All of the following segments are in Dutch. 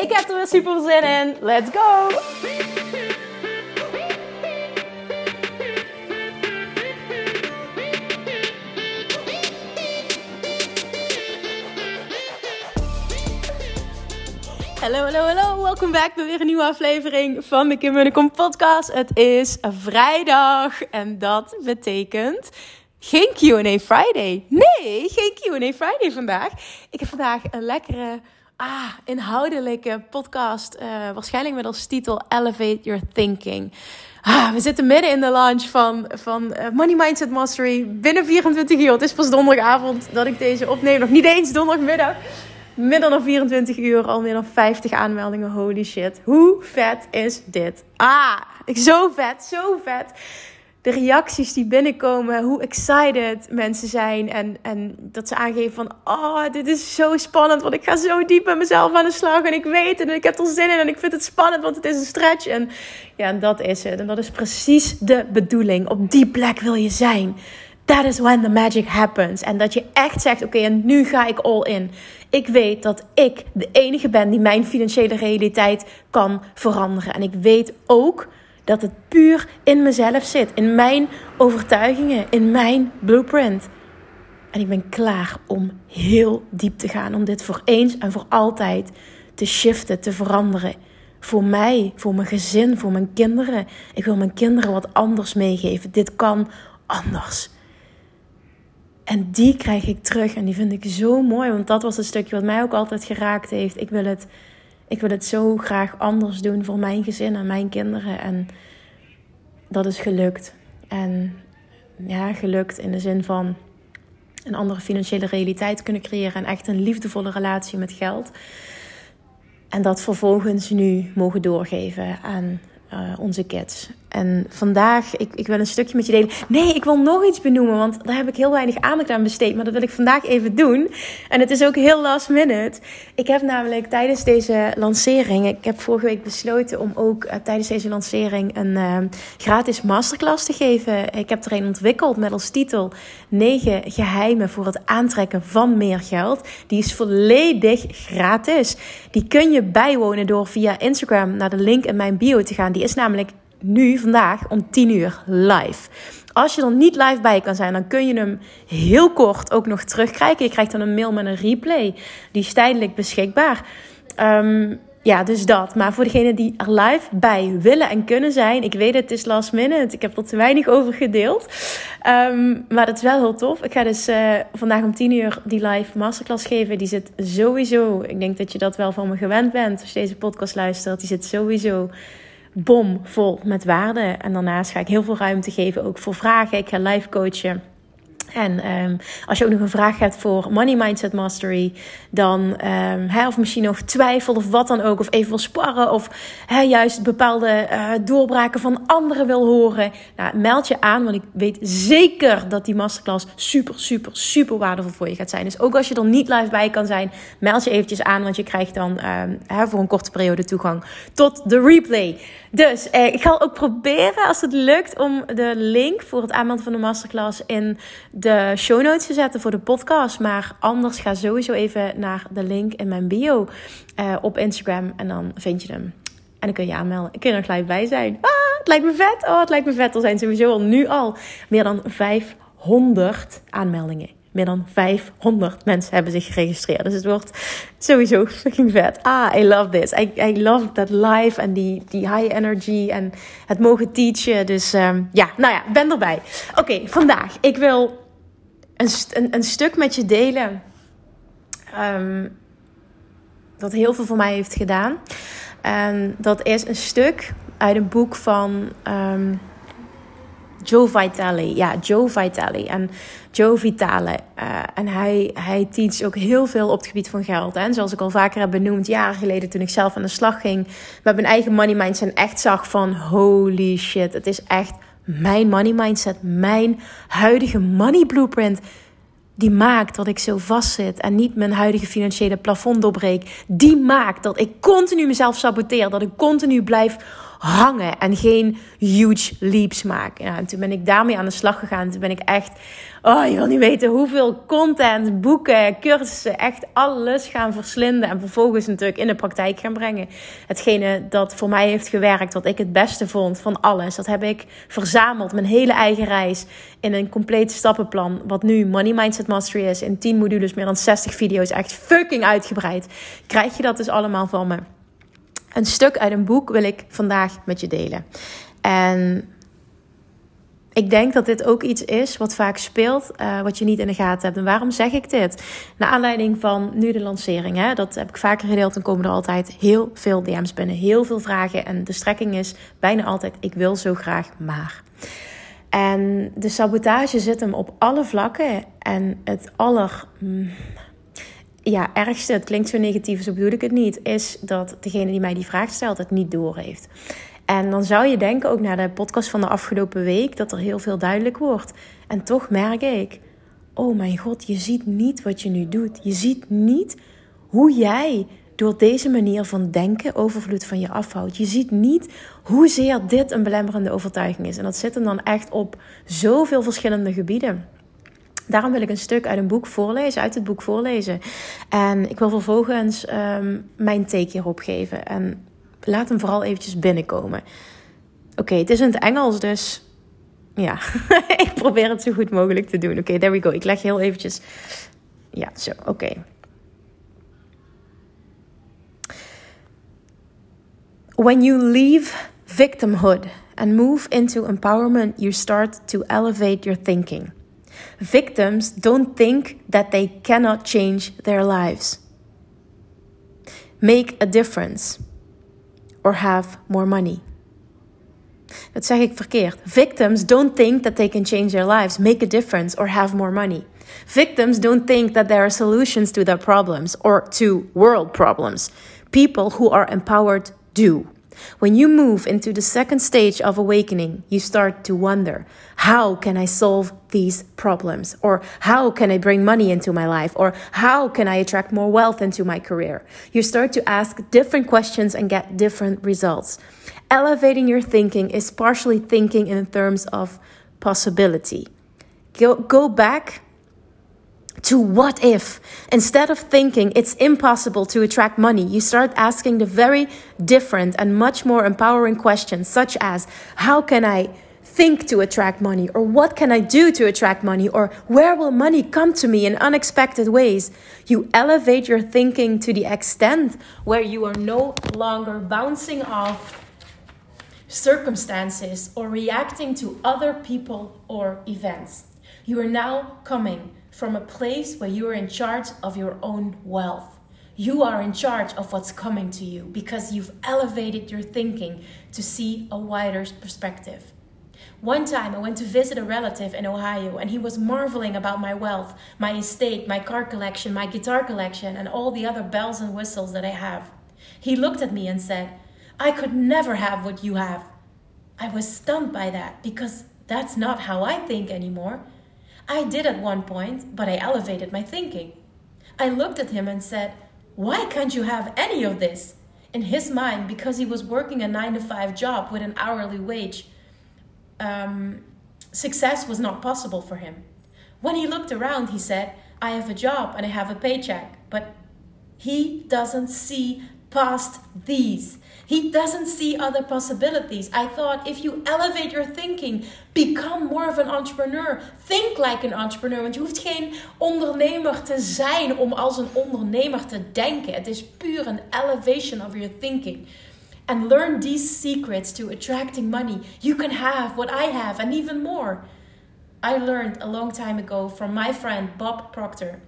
Ik heb er weer super zin in. Let's go! Hallo, hallo, hallo. Welkom back bij weer een nieuwe aflevering van de Kim Munnekom podcast. Het is vrijdag en dat betekent geen Q&A Friday. Nee, geen Q&A Friday vandaag. Ik heb vandaag een lekkere, ah, inhoudelijke podcast. Uh, waarschijnlijk met als titel Elevate Your Thinking. Ah, we zitten midden in de launch van, van uh, Money Mindset Mastery. Binnen 24 uur. Het is pas donderdagavond dat ik deze opneem. Nog niet eens donderdagmiddag minder dan 24 uur al meer dan 50 aanmeldingen. Holy shit. Hoe vet is dit? Ah, zo vet, zo vet. De reacties die binnenkomen, hoe excited mensen zijn. En, en dat ze aangeven van, oh, dit is zo spannend. Want ik ga zo diep met mezelf aan de slag. En ik weet het en ik heb er zin in. En ik vind het spannend, want het is een stretch. En ja, en dat is het. En dat is precies de bedoeling. Op die plek wil je zijn. That is when the magic happens. En dat je echt zegt: Oké, en nu ga ik all in. Ik weet dat ik de enige ben die mijn financiële realiteit kan veranderen. En ik weet ook dat het puur in mezelf zit, in mijn overtuigingen, in mijn blueprint. En ik ben klaar om heel diep te gaan, om dit voor eens en voor altijd te shiften, te veranderen. Voor mij, voor mijn gezin, voor mijn kinderen. Ik wil mijn kinderen wat anders meegeven. Dit kan anders. En die krijg ik terug en die vind ik zo mooi, want dat was het stukje wat mij ook altijd geraakt heeft. Ik wil het, ik wil het zo graag anders doen voor mijn gezin en mijn kinderen. En dat is gelukt. En ja, gelukt in de zin van een andere financiële realiteit kunnen creëren en echt een liefdevolle relatie met geld. En dat vervolgens nu mogen doorgeven aan uh, onze kids. En vandaag, ik, ik wil een stukje met je delen. Nee, ik wil nog iets benoemen, want daar heb ik heel weinig aandacht aan besteed. Maar dat wil ik vandaag even doen. En het is ook heel last minute. Ik heb namelijk tijdens deze lancering, ik heb vorige week besloten om ook uh, tijdens deze lancering een uh, gratis masterclass te geven. Ik heb er een ontwikkeld met als titel 9 geheimen voor het aantrekken van meer geld. Die is volledig gratis. Die kun je bijwonen door via Instagram naar de link in mijn bio te gaan. Die is namelijk nu, vandaag, om 10 uur live. Als je er niet live bij kan zijn, dan kun je hem heel kort ook nog terugkrijgen. Je krijgt dan een mail met een replay. Die is tijdelijk beschikbaar. Um, ja, dus dat. Maar voor degenen die er live bij willen en kunnen zijn. Ik weet het, is last minute. Ik heb er te weinig over gedeeld. Um, maar dat is wel heel tof. Ik ga dus uh, vandaag om 10 uur die live masterclass geven. Die zit sowieso. Ik denk dat je dat wel van me gewend bent. Als je deze podcast luistert. Die zit sowieso bomvol met waarde. En daarnaast ga ik heel veel ruimte geven ook voor vragen. Ik ga live coachen. En um, als je ook nog een vraag hebt voor Money Mindset Mastery, dan um, of misschien nog twijfel of wat dan ook, of even wil sparren, of juist bepaalde uh, doorbraken van anderen wil horen, nou, meld je aan, want ik weet zeker dat die masterclass super, super, super waardevol voor je gaat zijn. Dus ook als je er niet live bij kan zijn, meld je eventjes aan, want je krijgt dan hè, voor een korte periode toegang tot de replay. Dus eh, ik ga ook proberen, als het lukt, om de link voor het aanmelden van de masterclass in de show notes te zetten voor de podcast. Maar anders ga sowieso even naar de link in mijn bio uh, op Instagram en dan vind je hem. En dan kun je aanmelden. Ik kun er gelijk bij zijn. Ah, het lijkt me vet. Oh, het lijkt me vet. Er zijn sowieso al nu al meer dan 500 aanmeldingen. Meer dan 500 mensen hebben zich geregistreerd. Dus het wordt sowieso fucking vet. Ah, I love this. I, I love that live en die, die high energy en het mogen teachen. Dus um, ja, nou ja, ben erbij. Oké, vandaag. Ik wil een, een, stuk met je delen. Um, dat heel veel voor mij heeft gedaan. En dat is een stuk uit een boek van um, Joe Vitale. Ja, Joe Vitale. En Joe Vitale. Uh, en hij, hij teach ook heel veel op het gebied van geld. En zoals ik al vaker heb benoemd, jaren geleden toen ik zelf aan de slag ging met mijn eigen money mindset. En echt zag van holy shit, het is echt mijn money mindset, mijn huidige money blueprint die maakt dat ik zo vastzit en niet mijn huidige financiële plafond doorbreek. Die maakt dat ik continu mezelf saboteer, dat ik continu blijf hangen en geen huge leaps maak. Ja, en toen ben ik daarmee aan de slag gegaan. Toen ben ik echt, oh, je wil niet weten hoeveel content, boeken, cursussen, echt alles gaan verslinden. En vervolgens natuurlijk in de praktijk gaan brengen. Hetgene dat voor mij heeft gewerkt, wat ik het beste vond van alles, dat heb ik verzameld. Mijn hele eigen reis in een compleet stappenplan. Wat nu Money Mindset Mastery is. In 10 modules, meer dan 60 video's. Echt fucking uitgebreid. Krijg je dat dus allemaal van me. Een stuk uit een boek wil ik vandaag met je delen. En ik denk dat dit ook iets is wat vaak speelt, uh, wat je niet in de gaten hebt. En waarom zeg ik dit? Naar aanleiding van nu de lancering. Hè? Dat heb ik vaker gedeeld. Dan komen er altijd heel veel DM's binnen, heel veel vragen. En de strekking is bijna altijd: ik wil zo graag maar. En de sabotage zit hem op alle vlakken. En het aller. Ja, ergste, het klinkt zo negatief, zo bedoel ik het niet, is dat degene die mij die vraag stelt het niet doorheeft. En dan zou je denken, ook na de podcast van de afgelopen week, dat er heel veel duidelijk wordt. En toch merk ik, oh mijn god, je ziet niet wat je nu doet. Je ziet niet hoe jij door deze manier van denken overvloed van je afhoudt. Je ziet niet hoezeer dit een belemmerende overtuiging is. En dat zit hem dan echt op zoveel verschillende gebieden. Daarom wil ik een stuk uit een boek voorlezen, uit het boek voorlezen. En ik wil vervolgens um, mijn take hierop geven. En laat hem vooral eventjes binnenkomen. Oké, het is in het Engels, dus ja, ik probeer het zo goed mogelijk te doen. Oké, there we go. Ik leg heel eventjes. Ja, zo, oké. When you leave victimhood and move into empowerment, you start to elevate your thinking. Victims don't think that they cannot change their lives, make a difference, or have more money. Dat zeg ik verkeerd. Victims don't think that they can change their lives, make a difference, or have more money. Victims don't think that there are solutions to their problems or to world problems. People who are empowered do. When you move into the second stage of awakening, you start to wonder how can I solve these problems? Or how can I bring money into my life? Or how can I attract more wealth into my career? You start to ask different questions and get different results. Elevating your thinking is partially thinking in terms of possibility. Go, go back to what if. Instead of thinking it's impossible to attract money, you start asking the very different and much more empowering questions, such as how can I think to attract money? Or what can I do to attract money? Or where will money come to me in unexpected ways? You elevate your thinking to the extent where you are no longer bouncing off circumstances or reacting to other people or events. You are now coming from a place where you are in charge of your own wealth. You are in charge of what's coming to you because you've elevated your thinking to see a wider perspective. One time I went to visit a relative in Ohio and he was marveling about my wealth, my estate, my car collection, my guitar collection, and all the other bells and whistles that I have. He looked at me and said, I could never have what you have. I was stunned by that because that's not how I think anymore. I did at one point, but I elevated my thinking. I looked at him and said, Why can't you have any of this? In his mind, because he was working a nine to five job with an hourly wage, um, success was not possible for him. When he looked around, he said, I have a job and I have a paycheck, but he doesn't see past these. He doesn't see other possibilities. I thought if you elevate your thinking, become more of an entrepreneur. Think like an entrepreneur. Want je hoeft geen ondernemer te zijn om als een ondernemer te denken. Het is puur een elevation of your thinking. And learn these secrets to attracting money. You can have what I have and even more. I learned a long time ago from my friend Bob Proctor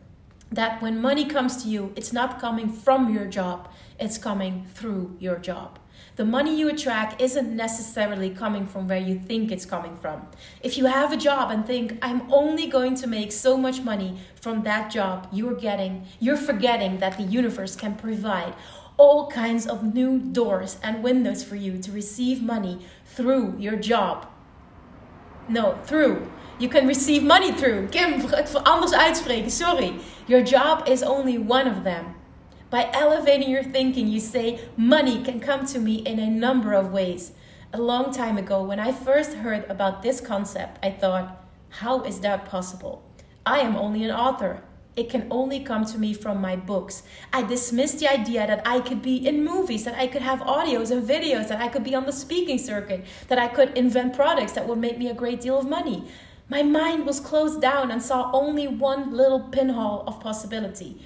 that when money comes to you, it's not coming from your job, it's coming through your job. The money you attract isn't necessarily coming from where you think it's coming from. If you have a job and think, I'm only going to make so much money from that job you're getting, you're forgetting that the universe can provide all kinds of new doors and windows for you to receive money through your job. No, through. You can receive money through. Kim, anders uitspreken, sorry. Your job is only one of them. By elevating your thinking, you say, Money can come to me in a number of ways. A long time ago, when I first heard about this concept, I thought, How is that possible? I am only an author. It can only come to me from my books. I dismissed the idea that I could be in movies, that I could have audios and videos, that I could be on the speaking circuit, that I could invent products that would make me a great deal of money. My mind was closed down and saw only one little pinhole of possibility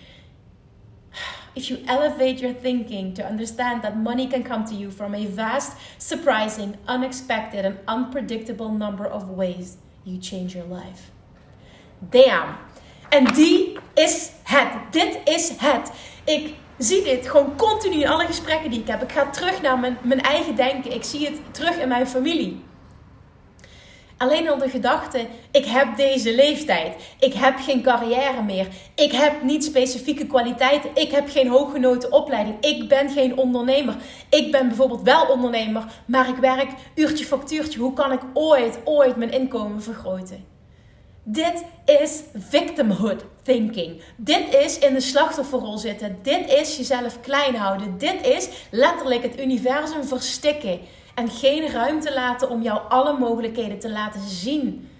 if you elevate your thinking to understand that money can come to you from a vast, surprising, unexpected, and unpredictable number of ways, you change your life. Damn. En die is het. Dit is het. Ik zie dit gewoon continu in alle gesprekken die ik heb. Ik ga terug naar mijn, mijn eigen denken. Ik zie het terug in mijn familie. Alleen al de gedachte, ik heb deze leeftijd. Ik heb geen carrière meer. Ik heb niet specifieke kwaliteiten. Ik heb geen hooggenoten opleiding. Ik ben geen ondernemer. Ik ben bijvoorbeeld wel ondernemer, maar ik werk uurtje factuurtje. Hoe kan ik ooit, ooit mijn inkomen vergroten? Dit is victimhood thinking. Dit is in de slachtofferrol zitten. Dit is jezelf klein houden. Dit is letterlijk het universum verstikken en geen ruimte laten om jou alle mogelijkheden te laten zien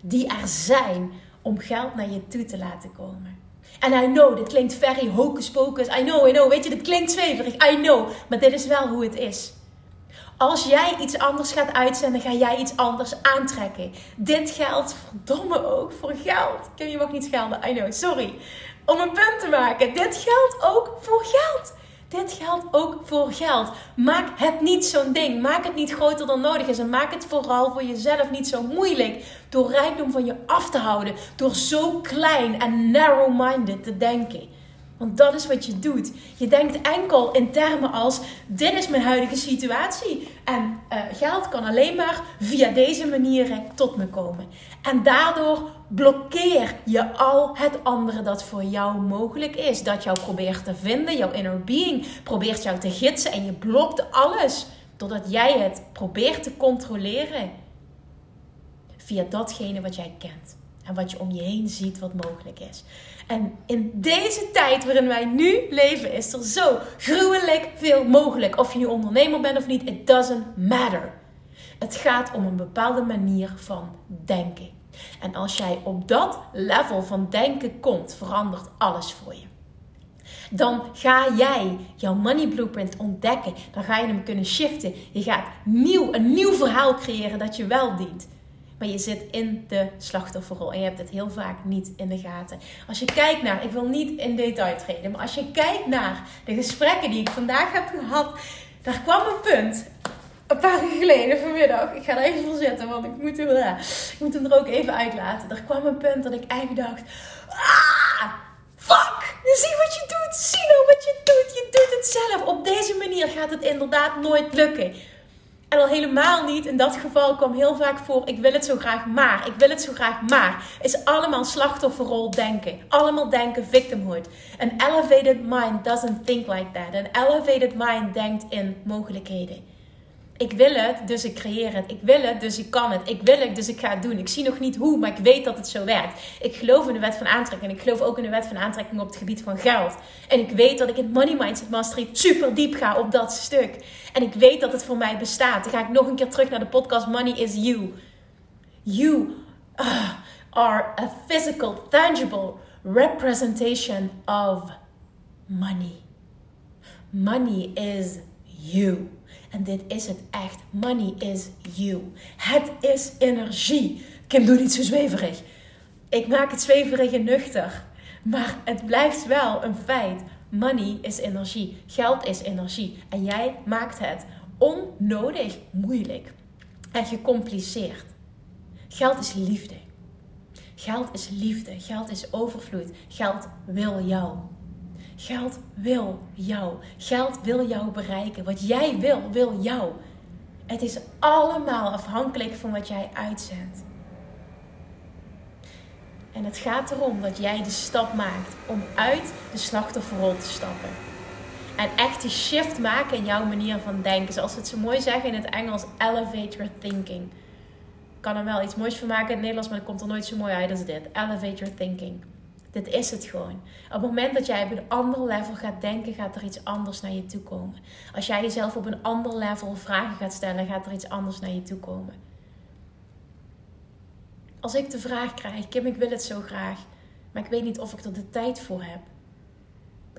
die er zijn om geld naar je toe te laten komen. En I know, dit klinkt very hocus pocus. I know, I know. Weet je, dit klinkt zweverig. I know. Maar dit is wel hoe het is. Als jij iets anders gaat uitzenden, ga jij iets anders aantrekken. Dit geldt verdomme ook voor geld. Ken je mag niet schelden. I know, sorry. Om een punt te maken. Dit geldt ook voor geld. Dit geldt ook voor geld. Maak het niet zo'n ding. Maak het niet groter dan nodig is. En maak het vooral voor jezelf niet zo moeilijk. Door rijkdom van je af te houden. Door zo klein en narrow-minded te denken. Want dat is wat je doet. Je denkt enkel in termen als: dit is mijn huidige situatie. En uh, geld kan alleen maar via deze manieren tot me komen. En daardoor blokkeer je al het andere dat voor jou mogelijk is. Dat jou probeert te vinden, jouw inner being probeert jou te gidsen en je blokt alles. Doordat jij het probeert te controleren via datgene wat jij kent. En wat je om je heen ziet wat mogelijk is. En in deze tijd waarin wij nu leven, is er zo gruwelijk veel mogelijk. Of je nu ondernemer bent of niet, it doesn't matter. Het gaat om een bepaalde manier van denken. En als jij op dat level van denken komt, verandert alles voor je. Dan ga jij jouw money blueprint ontdekken. Dan ga je hem kunnen shiften. Je gaat nieuw, een nieuw verhaal creëren dat je wel dient. Maar je zit in de slachtofferrol en je hebt het heel vaak niet in de gaten. Als je kijkt naar, ik wil niet in detail treden, maar als je kijkt naar de gesprekken die ik vandaag heb gehad, daar kwam een punt. Een paar uur geleden vanmiddag. Ik ga er even voor zitten, want ik moet, hem, ik moet hem er ook even uitlaten. Er kwam een punt dat ik eigenlijk dacht: Ah, fuck! Zie wat je doet. Zie nou wat je doet. Je doet het zelf. Op deze manier gaat het inderdaad nooit lukken. En al helemaal niet, in dat geval kwam heel vaak voor, ik wil het zo graag maar, ik wil het zo graag maar. Is allemaal slachtofferrol denken. Allemaal denken victimhood. An elevated mind doesn't think like that. An elevated mind denkt in mogelijkheden. Ik wil het, dus ik creëer het. Ik wil het, dus ik kan het. Ik wil het, dus ik ga het doen. Ik zie nog niet hoe, maar ik weet dat het zo werkt. Ik geloof in de wet van aantrekking. En ik geloof ook in de wet van aantrekking op het gebied van geld. En ik weet dat ik in Money Mindset Mastery super diep ga op dat stuk. En ik weet dat het voor mij bestaat. Dan ga ik nog een keer terug naar de podcast Money is You. You uh, are a physical, tangible representation of money. Money is you. En dit is het echt. Money is you. Het is energie. Kim, doe niet zo zweverig. Ik maak het zweverig en nuchter. Maar het blijft wel een feit. Money is energie. Geld is energie. En jij maakt het onnodig moeilijk en gecompliceerd. Geld is liefde. Geld is liefde. Geld is overvloed. Geld wil jou. Geld wil jou. Geld wil jou bereiken. Wat jij wil, wil jou. Het is allemaal afhankelijk van wat jij uitzendt. En het gaat erom dat jij de stap maakt om uit de slachtofferrol te stappen. En echt die shift maken in jouw manier van denken. Zoals ze het zo mooi zeggen in het Engels, elevate your thinking. Ik kan er wel iets moois van maken in het Nederlands, maar dat komt er nooit zo mooi uit als dit. Elevate your thinking. Dit is het gewoon. Op het moment dat jij op een ander level gaat denken, gaat er iets anders naar je toe komen. Als jij jezelf op een ander level vragen gaat stellen, gaat er iets anders naar je toe komen. Als ik de vraag krijg, Kim, ik wil het zo graag, maar ik weet niet of ik er de tijd voor heb.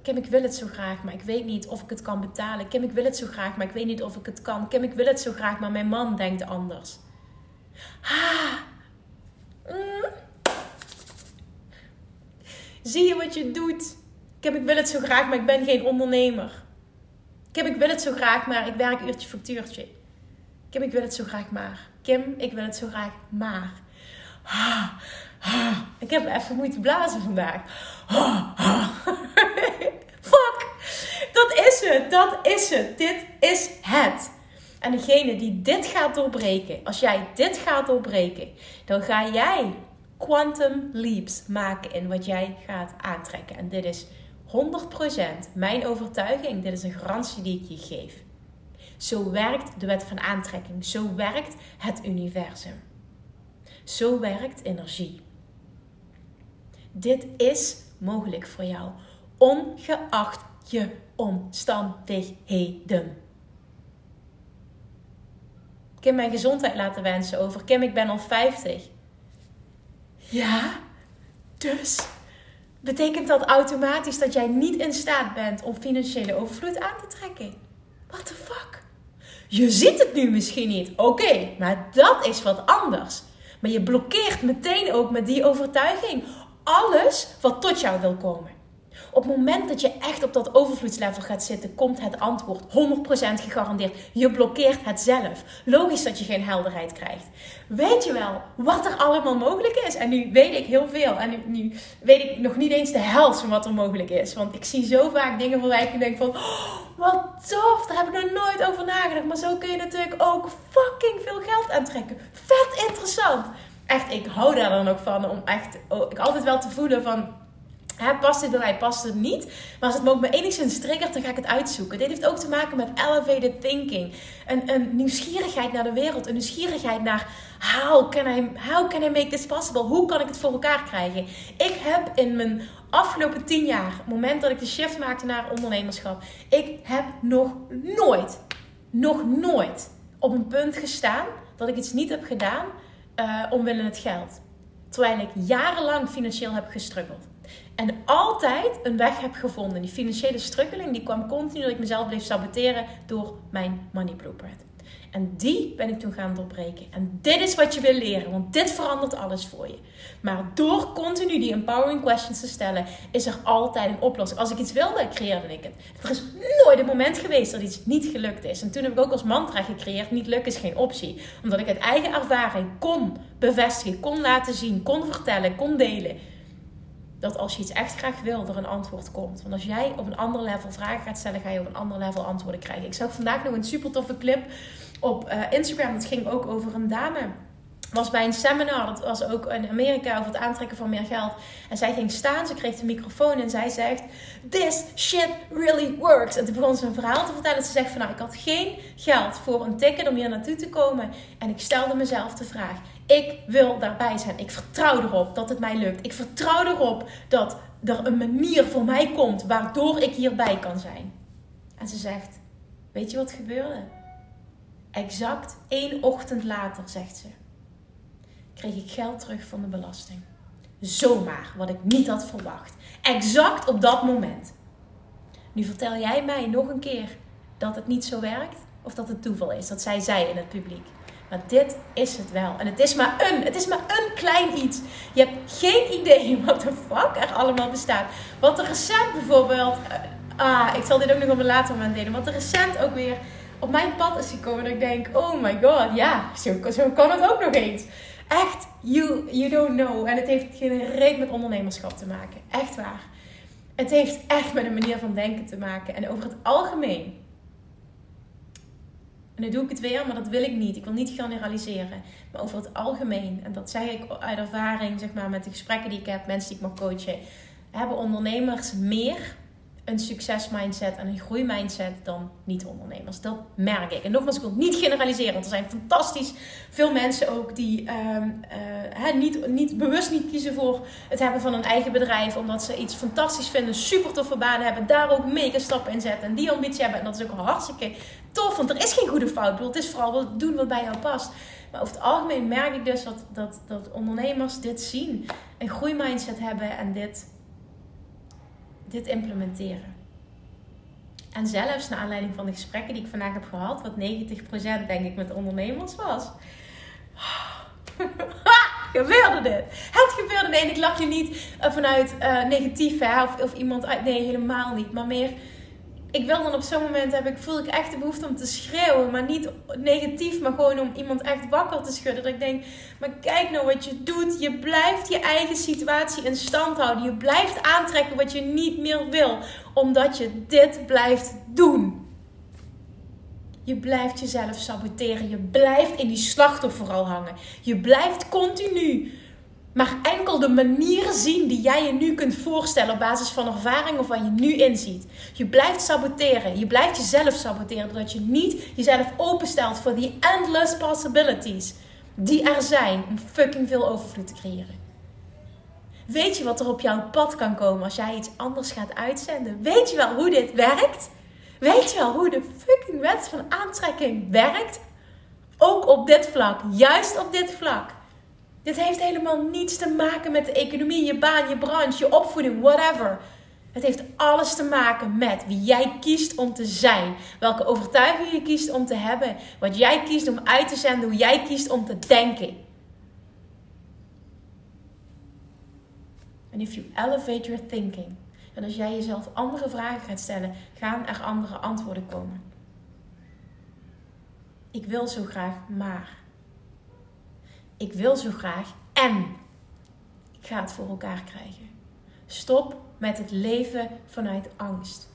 Kim, ik wil het zo graag, maar ik weet niet of ik het kan betalen. Kim, ik wil het zo graag, maar ik weet niet of ik het kan. Kim, ik wil het zo graag, maar mijn man denkt anders. Ha! Mm. Zie je wat je doet? Kim, ik wil het zo graag, maar ik ben geen ondernemer. Kim, ik wil het zo graag, maar ik werk uurtje factuurtje. Kim, ik wil het zo graag, maar. Kim, ik wil het zo graag, maar. Ha, ha. Ik heb even moeten blazen vandaag. Ha. Fuck! Dat is het, dat is het. Dit is het. En degene die dit gaat doorbreken, als jij dit gaat doorbreken, dan ga jij quantum leaps maken in wat jij gaat aantrekken. En dit is 100% mijn overtuiging. Dit is een garantie die ik je geef. Zo werkt de wet van aantrekking. Zo werkt het universum. Zo werkt energie. Dit is mogelijk voor jou, ongeacht je omstandigheden. Kim mijn gezondheid laten wensen over. Kim, ik ben al 50. Ja, dus betekent dat automatisch dat jij niet in staat bent om financiële overvloed aan te trekken? What the fuck? Je ziet het nu misschien niet. Oké, maar dat is wat anders. Maar je blokkeert meteen ook met die overtuiging alles wat tot jou wil komen. Op het moment dat je echt op dat overvloedslevel gaat zitten, komt het antwoord 100% gegarandeerd. Je blokkeert het zelf. Logisch dat je geen helderheid krijgt. Weet je wel wat er allemaal mogelijk is? En nu weet ik heel veel. En nu, weet ik nog niet eens de helft van wat er mogelijk is. Want ik zie zo vaak dingen voorbij en denk van... Oh, wat tof, daar heb ik nog nooit over nagedacht. Maar zo kun je natuurlijk ook fucking veel geld aantrekken. Vet interessant. Echt, ik hou daar dan ook van. Om echt, oh, ik altijd wel te voelen van past dit bij mij, past het niet? Maar als het me ook maar enigszins triggert, dan ga ik het uitzoeken. Dit heeft ook te maken met elevated thinking. Een, een nieuwsgierigheid naar de wereld. Een nieuwsgierigheid naar how can, I, how can I make this possible? Hoe kan ik het voor elkaar krijgen? Ik heb in mijn afgelopen tien jaar, moment dat ik de shift maakte naar ondernemerschap, ik heb nog nooit, nog nooit op een punt gestaan dat ik iets niet heb gedaan uh, omwille het geld. Terwijl ik jarenlang financieel heb gestruggeld. En altijd een weg heb gevonden. Die financiële struggeling die kwam continu dat ik mezelf bleef saboteren door mijn money blueprint. En die ben ik toen gaan doorbreken. En dit is wat je wil leren, want dit verandert alles voor je. Maar door continu die empowering questions te stellen, is er altijd een oplossing. Als ik iets wilde, creëerde ik het. Er is nooit een moment geweest dat iets niet gelukt is. En toen heb ik ook als mantra gecreëerd: niet lukken is geen optie. Omdat ik uit eigen ervaring kon bevestigen, kon laten zien, kon vertellen, kon delen dat als je iets echt graag wil, er een antwoord komt. Want als jij op een ander level vragen gaat stellen, ga je op een ander level antwoorden krijgen. Ik zag vandaag nog een super toffe clip op uh, Instagram. Dat ging ook over een dame. Was bij een seminar, dat was ook in Amerika over het aantrekken van meer geld. En zij ging staan, ze kreeg de microfoon en zij zegt: This shit really works. En toen begon ze een verhaal te vertellen. Ze zegt: van nou, ik had geen geld voor een ticket om hier naartoe te komen. En ik stelde mezelf de vraag: ik wil daarbij zijn. Ik vertrouw erop dat het mij lukt. Ik vertrouw erop dat er een manier voor mij komt waardoor ik hierbij kan zijn. En ze zegt: Weet je wat gebeurde? Exact één ochtend later, zegt ze, kreeg ik geld terug van de belasting. Zomaar, wat ik niet had verwacht. Exact op dat moment. Nu vertel jij mij nog een keer dat het niet zo werkt of dat het toeval is. Dat zij zei in het publiek. Maar dit is het wel. En het is maar een, het is maar een klein iets. Je hebt geen idee wat de fuck er allemaal bestaat. Wat er recent bijvoorbeeld... Uh, ah, ik zal dit ook nog op een later moment delen. Wat er recent ook weer op mijn pad is gekomen. Dat ik denk, oh my god, ja, zo, zo kan het ook nog eens. Echt, you, you don't know. En het heeft geen reet met ondernemerschap te maken. Echt waar. Het heeft echt met een manier van denken te maken. En over het algemeen. En nu doe ik het weer, maar dat wil ik niet. Ik wil niet generaliseren. Maar over het algemeen, en dat zeg ik uit ervaring, zeg maar, met de gesprekken die ik heb, mensen die ik mag coachen, hebben ondernemers meer een succesmindset en een groeimindset dan niet-ondernemers. Dat merk ik. En nogmaals, ik wil niet generaliseren, want er zijn fantastisch veel mensen ook die uh, niet, niet, bewust niet kiezen voor het hebben van een eigen bedrijf, omdat ze iets fantastisch vinden, super toffe banen hebben, daar ook mega stappen in zetten en die ambitie hebben. En dat is ook hartstikke tof, want er is geen goede fout. het is vooral doen wat bij jou past. Maar over het algemeen merk ik dus dat, dat, dat ondernemers dit zien, een groeimindset hebben en dit dit implementeren. En zelfs naar aanleiding van de gesprekken die ik vandaag heb gehad, wat 90% denk ik met ondernemers was. gebeurde dit? Het gebeurde. Nee, ik lach je niet eh, vanuit uh, negatief hè, of, of iemand uit. Nee, helemaal niet. Maar meer ik wil dan op zo'n moment heb ik, voel ik echt de behoefte om te schreeuwen. Maar niet negatief, maar gewoon om iemand echt wakker te schudden. Dat ik denk, maar kijk nou wat je doet. Je blijft je eigen situatie in stand houden. Je blijft aantrekken wat je niet meer wil. Omdat je dit blijft doen. Je blijft jezelf saboteren. Je blijft in die slachtofferrol hangen. Je blijft continu maar de manieren zien die jij je nu kunt voorstellen op basis van ervaring of waar je nu inziet. Je blijft saboteren. Je blijft jezelf saboteren doordat je niet jezelf openstelt voor die endless possibilities die er zijn om fucking veel overvloed te creëren. Weet je wat er op jouw pad kan komen als jij iets anders gaat uitzenden? Weet je wel hoe dit werkt? Weet je wel hoe de fucking wet van aantrekking werkt? Ook op dit vlak, juist op dit vlak. Dit heeft helemaal niets te maken met de economie, je baan, je branche, je opvoeding, whatever. Het heeft alles te maken met wie jij kiest om te zijn. Welke overtuiging je kiest om te hebben. Wat jij kiest om uit te zenden. Hoe jij kiest om te denken. En if you elevate your thinking. En als jij jezelf andere vragen gaat stellen, gaan er andere antwoorden komen. Ik wil zo graag, maar ik wil zo graag en ik ga het voor elkaar krijgen. Stop met het leven vanuit angst.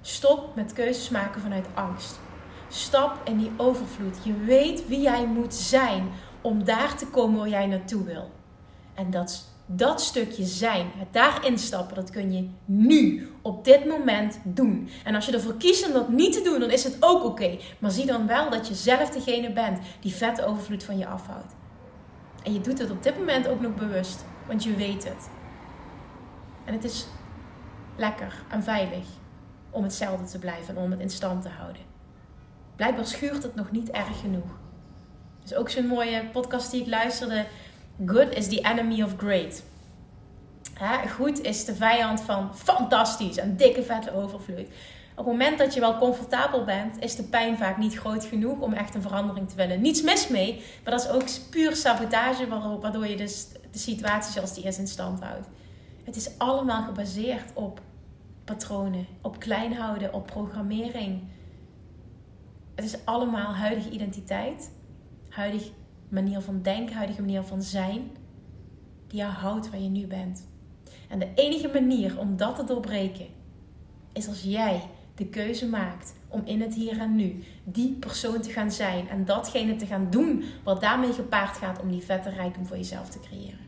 Stop met keuzes maken vanuit angst. Stap in die overvloed. Je weet wie jij moet zijn om daar te komen waar jij naartoe wil. En dat, dat stukje zijn, het daarin stappen, dat kun je nu, op dit moment doen. En als je ervoor kiest om dat niet te doen, dan is het ook oké. Maar zie dan wel dat je zelf degene bent die vette overvloed van je afhoudt. En je doet het op dit moment ook nog bewust, want je weet het. En het is lekker en veilig om hetzelfde te blijven en om het in stand te houden. Blijkbaar schuurt het nog niet erg genoeg. Dus ook zo'n mooie podcast die ik luisterde. Good is the enemy of great. goed is de vijand van fantastisch en dikke vette overvloed. Op het moment dat je wel comfortabel bent, is de pijn vaak niet groot genoeg om echt een verandering te willen. Niets mis mee, maar dat is ook puur sabotage, waardoor je dus de situatie zoals die is in stand houdt. Het is allemaal gebaseerd op patronen, op klein houden, op programmering. Het is allemaal huidige identiteit, huidige manier van denken, huidige manier van zijn, die jou houdt waar je nu bent. En de enige manier om dat te doorbreken is als jij de keuze maakt om in het hier en nu die persoon te gaan zijn en datgene te gaan doen wat daarmee gepaard gaat om die vette rijkdom voor jezelf te creëren.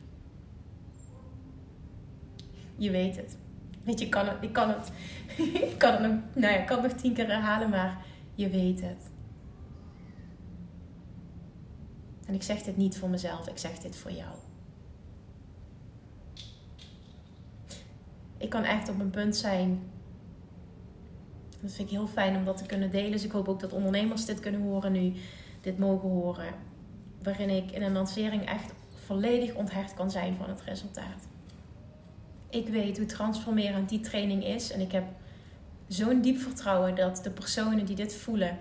Je weet het. Weet je, ik kan het, ik kan het, ik kan het nog, nou ja, ik kan het nog tien keer herhalen, maar je weet het. En ik zeg dit niet voor mezelf, ik zeg dit voor jou. Ik kan echt op een punt zijn dat vind ik heel fijn om dat te kunnen delen. Dus ik hoop ook dat ondernemers dit kunnen horen nu, dit mogen horen. Waarin ik in een lancering echt volledig onthecht kan zijn van het resultaat. Ik weet hoe transformerend die training is. En ik heb zo'n diep vertrouwen dat de personen die dit voelen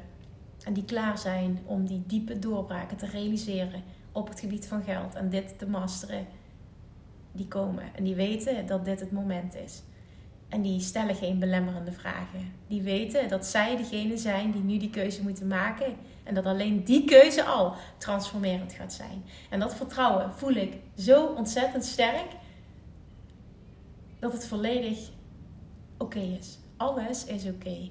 en die klaar zijn om die diepe doorbraken te realiseren op het gebied van geld en dit te masteren, die komen. En die weten dat dit het moment is. En die stellen geen belemmerende vragen. Die weten dat zij degene zijn die nu die keuze moeten maken. En dat alleen die keuze al transformerend gaat zijn. En dat vertrouwen voel ik zo ontzettend sterk. Dat het volledig oké is. Alles is oké.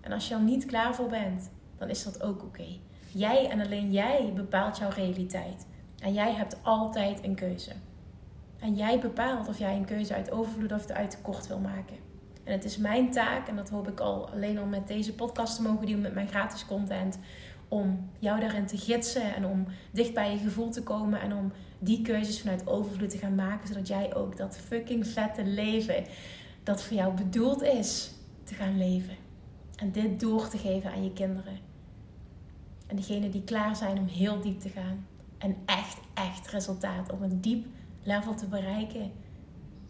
En als je er niet klaar voor bent, dan is dat ook oké. Jij en alleen jij bepaalt jouw realiteit. En jij hebt altijd een keuze. En jij bepaalt of jij een keuze uit overvloed of uit tekort wil maken. En het is mijn taak, en dat hoop ik al alleen al met deze podcast te mogen doen, met mijn gratis content, om jou daarin te gidsen en om dicht bij je gevoel te komen en om die keuzes vanuit overvloed te gaan maken, zodat jij ook dat fucking vette leven dat voor jou bedoeld is te gaan leven. En dit door te geven aan je kinderen. En degenen die klaar zijn om heel diep te gaan en echt, echt resultaat op een diep level te bereiken,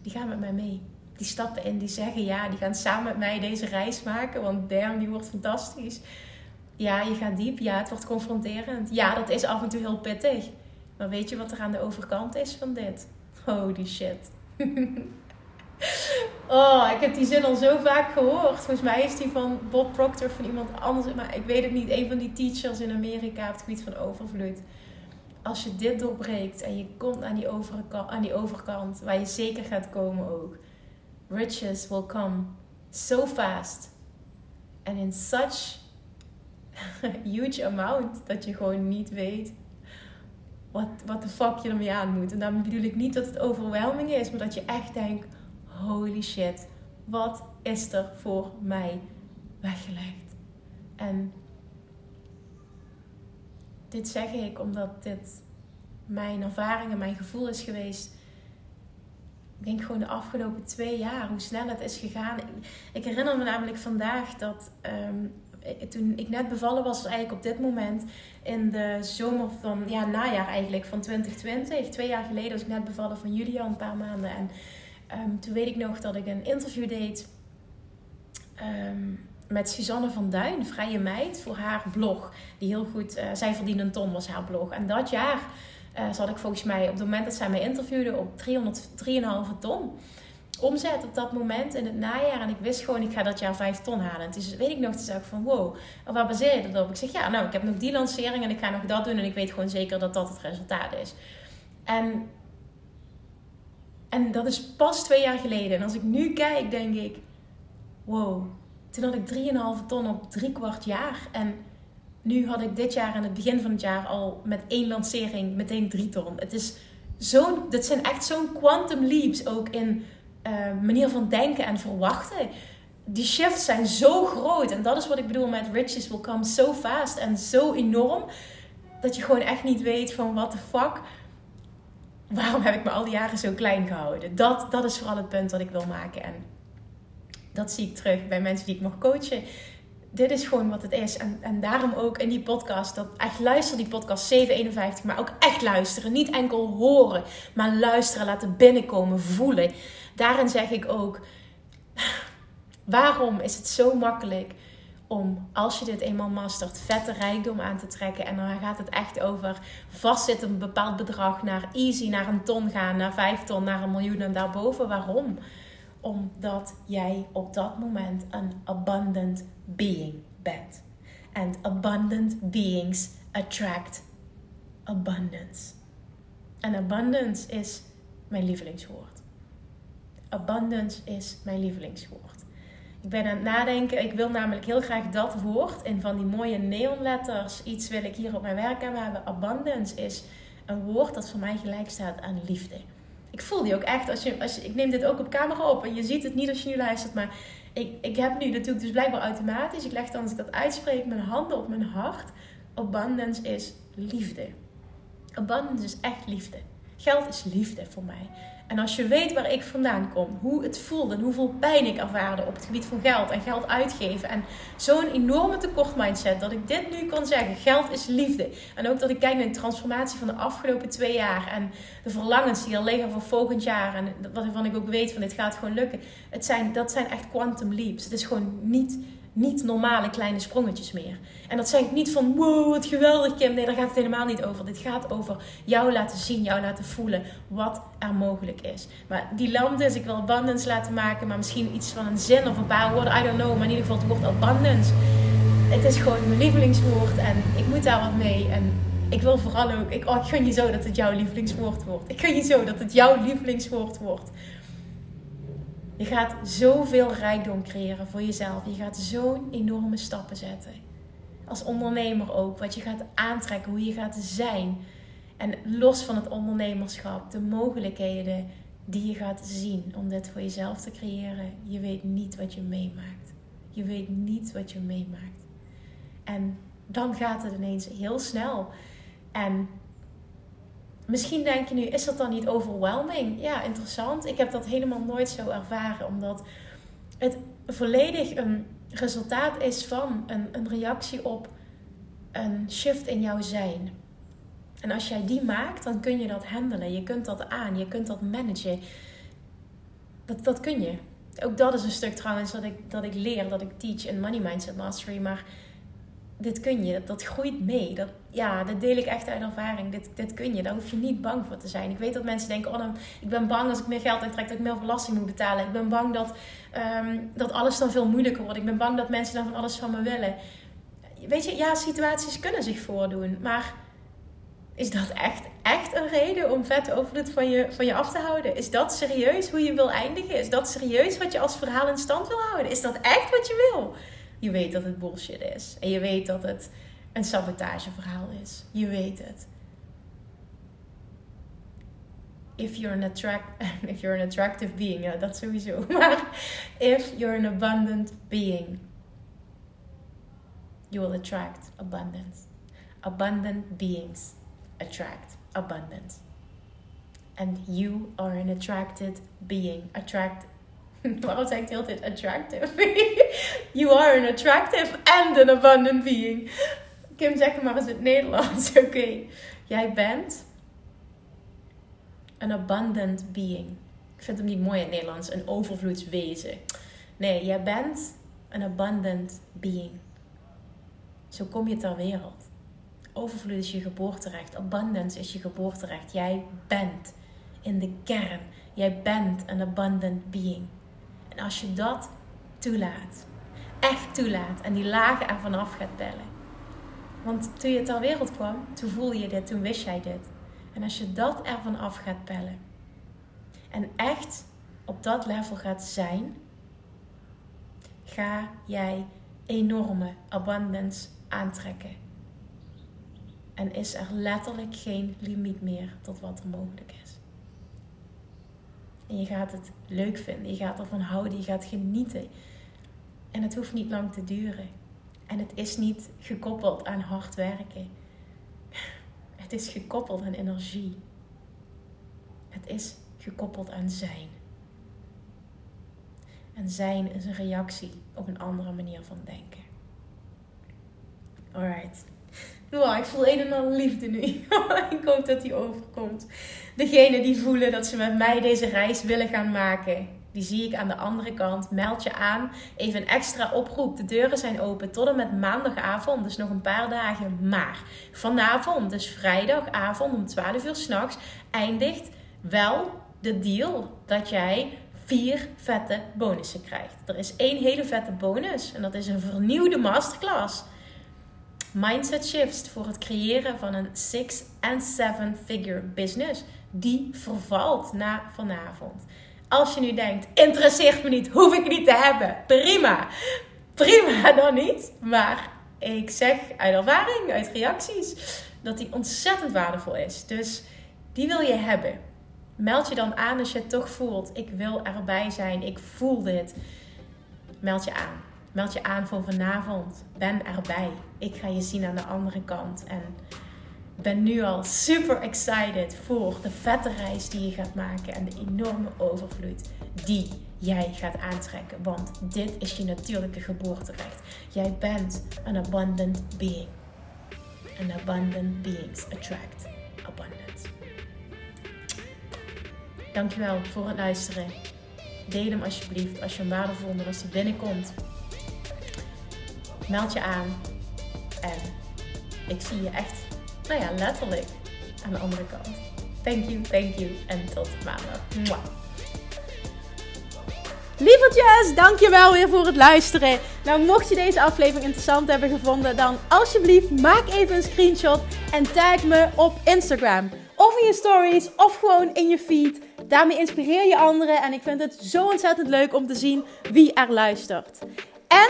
die gaan met mij mee. Die stappen in, die zeggen ja, die gaan samen met mij deze reis maken, want damn, die wordt fantastisch. Ja, je gaat diep, ja, het wordt confronterend. Ja, dat is af en toe heel pittig. Maar weet je wat er aan de overkant is van dit? Holy shit. oh, ik heb die zin al zo vaak gehoord. Volgens mij is die van Bob Proctor van iemand anders. Maar ik weet het niet. Een van die teachers in Amerika op het gebied van overvloed als je dit doorbreekt en je komt aan die, overkant, aan die overkant, waar je zeker gaat komen ook. Riches will come so fast and in such huge amount dat je gewoon niet weet wat, wat de fuck je ermee aan moet. En daarmee bedoel ik niet dat het overwhelming is, maar dat je echt denkt: holy shit, wat is er voor mij weggelegd? En dit zeg ik omdat dit mijn ervaring en mijn gevoel is geweest. Ik denk gewoon de afgelopen twee jaar, hoe snel het is gegaan. Ik, herinner me namelijk vandaag dat um, toen ik net bevallen was, eigenlijk op dit moment in de zomer van, ja, najaar eigenlijk van 2020. Twee jaar geleden was ik net bevallen van Julia, een paar maanden. En um, toen weet ik nog dat ik een interview deed. Um, met Suzanne van Duin, Vrije Meid, voor haar blog. Die heel goed, uh, zij verdiende een ton was haar blog. En dat jaar uh, zat ik volgens mij, op het moment dat zij mij interviewde, op 303,5 ton omzet op dat moment in het najaar. En ik wist gewoon, ik ga dat jaar 5 ton halen. En dus weet ik nog, toen zei ik van wow, waar baseer je dat op? Ik zeg ja, nou, ik heb nog die lancering en ik ga nog dat doen. En ik weet gewoon zeker dat dat het resultaat is. En, en dat is pas twee jaar geleden. En als ik nu kijk, denk ik, wow, toen had ik 3,5 ton op drie kwart jaar. En nu had ik dit jaar aan het begin van het jaar al met één lancering meteen 3 ton. Het is zo'n, dit zijn echt zo'n quantum leaps ook in uh, manier van denken en verwachten. Die shifts zijn zo groot. En dat is wat ik bedoel met riches will come so fast en zo enorm. Dat je gewoon echt niet weet van what the fuck. Waarom heb ik me al die jaren zo klein gehouden? Dat, dat is vooral het punt wat ik wil maken. En dat zie ik terug bij mensen die ik mag coachen. Dit is gewoon wat het is. En, en daarom ook in die podcast, dat echt luister die podcast 751, maar ook echt luisteren. Niet enkel horen, maar luisteren, laten binnenkomen, voelen. Daarin zeg ik ook, waarom is het zo makkelijk om, als je dit eenmaal mastert, vette rijkdom aan te trekken. En dan gaat het echt over vastzitten een bepaald bedrag, naar easy, naar een ton gaan, naar vijf ton, naar een miljoen en daarboven. Waarom? Omdat jij op dat moment een abundant being bent. And abundant beings attract abundance. En abundance is mijn lievelingswoord. Abundance is mijn lievelingswoord. Ik ben aan het nadenken. Ik wil namelijk heel graag dat woord in van die mooie neonletters. Iets wil ik hier op mijn werk hebben. Abundance is een woord dat voor mij gelijk staat aan liefde ik voel die ook echt. Als je, als je, ik neem dit ook op camera op en je ziet het niet als je nu luistert, maar ik, ik heb nu, ik dus blijkbaar automatisch. Ik leg dan als ik dat uitspreek mijn handen op mijn hart. Abundance is liefde. Abundance is echt liefde. Geld is liefde voor mij. En als je weet waar ik vandaan kom, hoe het voelde en hoeveel pijn ik ervaarde op het gebied van geld en geld uitgeven. En zo'n enorme tekort mindset dat ik dit nu kan zeggen: geld is liefde. En ook dat ik kijk naar de transformatie van de afgelopen twee jaar en de verlangens die er liggen voor volgend jaar. En waarvan ik ook weet van dit gaat gewoon lukken. Het zijn, dat zijn echt quantum leaps. Het is gewoon niet niet normale kleine sprongetjes meer. En dat zeg ik niet van wow, wat geweldig Kim. Nee, daar gaat het helemaal niet over. Dit gaat over jou laten zien, jou laten voelen wat er mogelijk is. Maar die land ik wil abundance laten maken, maar misschien iets van een zin of een paar woorden, I don't know. Maar in ieder geval het woord abundance. Het is gewoon mijn lievelingswoord en ik moet daar wat mee. En ik wil vooral ook, ik, oh, ik gun je zo dat het jouw lievelingswoord wordt. Ik gun je zo dat het jouw lievelingswoord wordt. Je gaat zoveel rijkdom creëren voor jezelf. Je gaat zo'n enorme stappen zetten. Als ondernemer ook. Wat je gaat aantrekken, hoe je gaat zijn. En los van het ondernemerschap, de mogelijkheden die je gaat zien om dit voor jezelf te creëren. Je weet niet wat je meemaakt. Je weet niet wat je meemaakt. En dan gaat het ineens heel snel. En misschien denk je nu, is dat dan niet overwhelming? Ja, interessant. Ik heb dat helemaal nooit zo ervaren, omdat het volledig een resultaat is van een, een reactie op een shift in jouw zijn. En als jij die maakt, dan kun je dat handelen. Je kunt dat aan, je kunt dat managen. Dat, dat kun je. Ook dat is een stuk trouwens dat ik, dat ik leer, dat ik teach in Money Mindset Mastery. Maar dit kun je, dat, dat groeit mee. Dat, ja, dat deel ik echt uit ervaring. Dit, dit kun je, daar hoef je niet bang voor te zijn. Ik weet dat mensen denken, oh dan, ik ben bang als ik meer geld intrek dat ik meer belasting moet betalen. Ik ben bang dat, ehm, dat alles dan veel moeilijker wordt. Ik ben bang dat mensen dan van alles van me willen. Weet je, ja, situaties kunnen zich voordoen. Maar is dat echt, echt een reden om vet overvloed van je, van je af te houden? Is dat serieus hoe je wil eindigen? Is dat serieus wat je als verhaal in stand wil houden? Is dat echt wat je wil? Je weet dat het bullshit is. En je weet dat het een sabotageverhaal is. Je weet het. If you're an, attract, if you're an attractive being, ja, dat sowieso. Maar if you're an abundant being, you will attract abundance. Abundant beings attract abundance. And you are an attracted being. Attract Waarom zeg ik de hele tijd attractive? you are an attractive and an abundant being. Kim, zeg maar eens in het Nederlands. Oké. Jij bent een abundant being. Ik vind hem niet mooi in het Nederlands. Een overvloedswezen. Nee, jij bent een abundant being. Zo kom je ter wereld. Overvloed is je geboorterecht. Abundance is je geboorterecht. Jij bent in de kern. Jij bent een abundant being. En als je dat toelaat, echt toelaat en die lagen ervan af gaat bellen. Want toen je ter wereld kwam, toen voelde je dit, toen wist jij dit. En als je dat ervan af gaat bellen en echt op dat level gaat zijn, ga jij enorme abundance aantrekken. En is er letterlijk geen limiet meer tot wat er mogelijk is. En je gaat het leuk vinden. Je gaat ervan houden. Je gaat genieten. En het hoeft niet lang te duren. En het is niet gekoppeld aan hard werken. Het is gekoppeld aan energie. Het is gekoppeld aan zijn. En zijn is een reactie op een andere manier van denken. Alright. Wow, ik voel een en al liefde nu. ik hoop dat die overkomt. Degene die voelen dat ze met mij deze reis willen gaan maken. Die zie ik aan de andere kant. Meld je aan. Even een extra oproep. De deuren zijn open tot en met maandagavond. Dus nog een paar dagen. Maar vanavond, dus vrijdagavond om 12 uur s'nachts, eindigt wel de deal dat jij vier vette bonussen krijgt. Er is één hele vette bonus. En dat is een vernieuwde masterclass mindset shifts voor het creëren van een six- en seven-figure business die vervalt na vanavond. Als je nu denkt, interesseert me niet, hoef ik niet te hebben. Prima. Prima dan niet. Maar ik zeg uit ervaring, uit reacties, dat die ontzettend waardevol is. Dus die wil je hebben. Meld je dan aan als je het toch voelt. Ik wil erbij zijn. Ik voel dit. Meld je aan. Meld je aan voor vanavond. Ben erbij. Ik ga je zien aan de andere kant. En ben nu al super excited voor de vette reis die je gaat maken. En de enorme overvloed die jij gaat aantrekken. Want dit is je natuurlijke geboorterecht. Jij bent een abundant being. En abundant beings attract abundance. Dankjewel voor het luisteren. Deel hem alsjeblieft als je hem waardevol vond als hij binnenkomt. Meld je aan. En ik zie je echt, nou ja, letterlijk aan de andere kant. Thank you, thank you en tot maandag. Mwah. Lievertjes, dankjewel weer voor het luisteren. Nou, mocht je deze aflevering interessant hebben gevonden, dan alsjeblieft maak even een screenshot en tag me op Instagram Of in je stories, of gewoon in je feed. Daarmee inspireer je anderen en ik vind het zo ontzettend leuk om te zien wie er luistert. En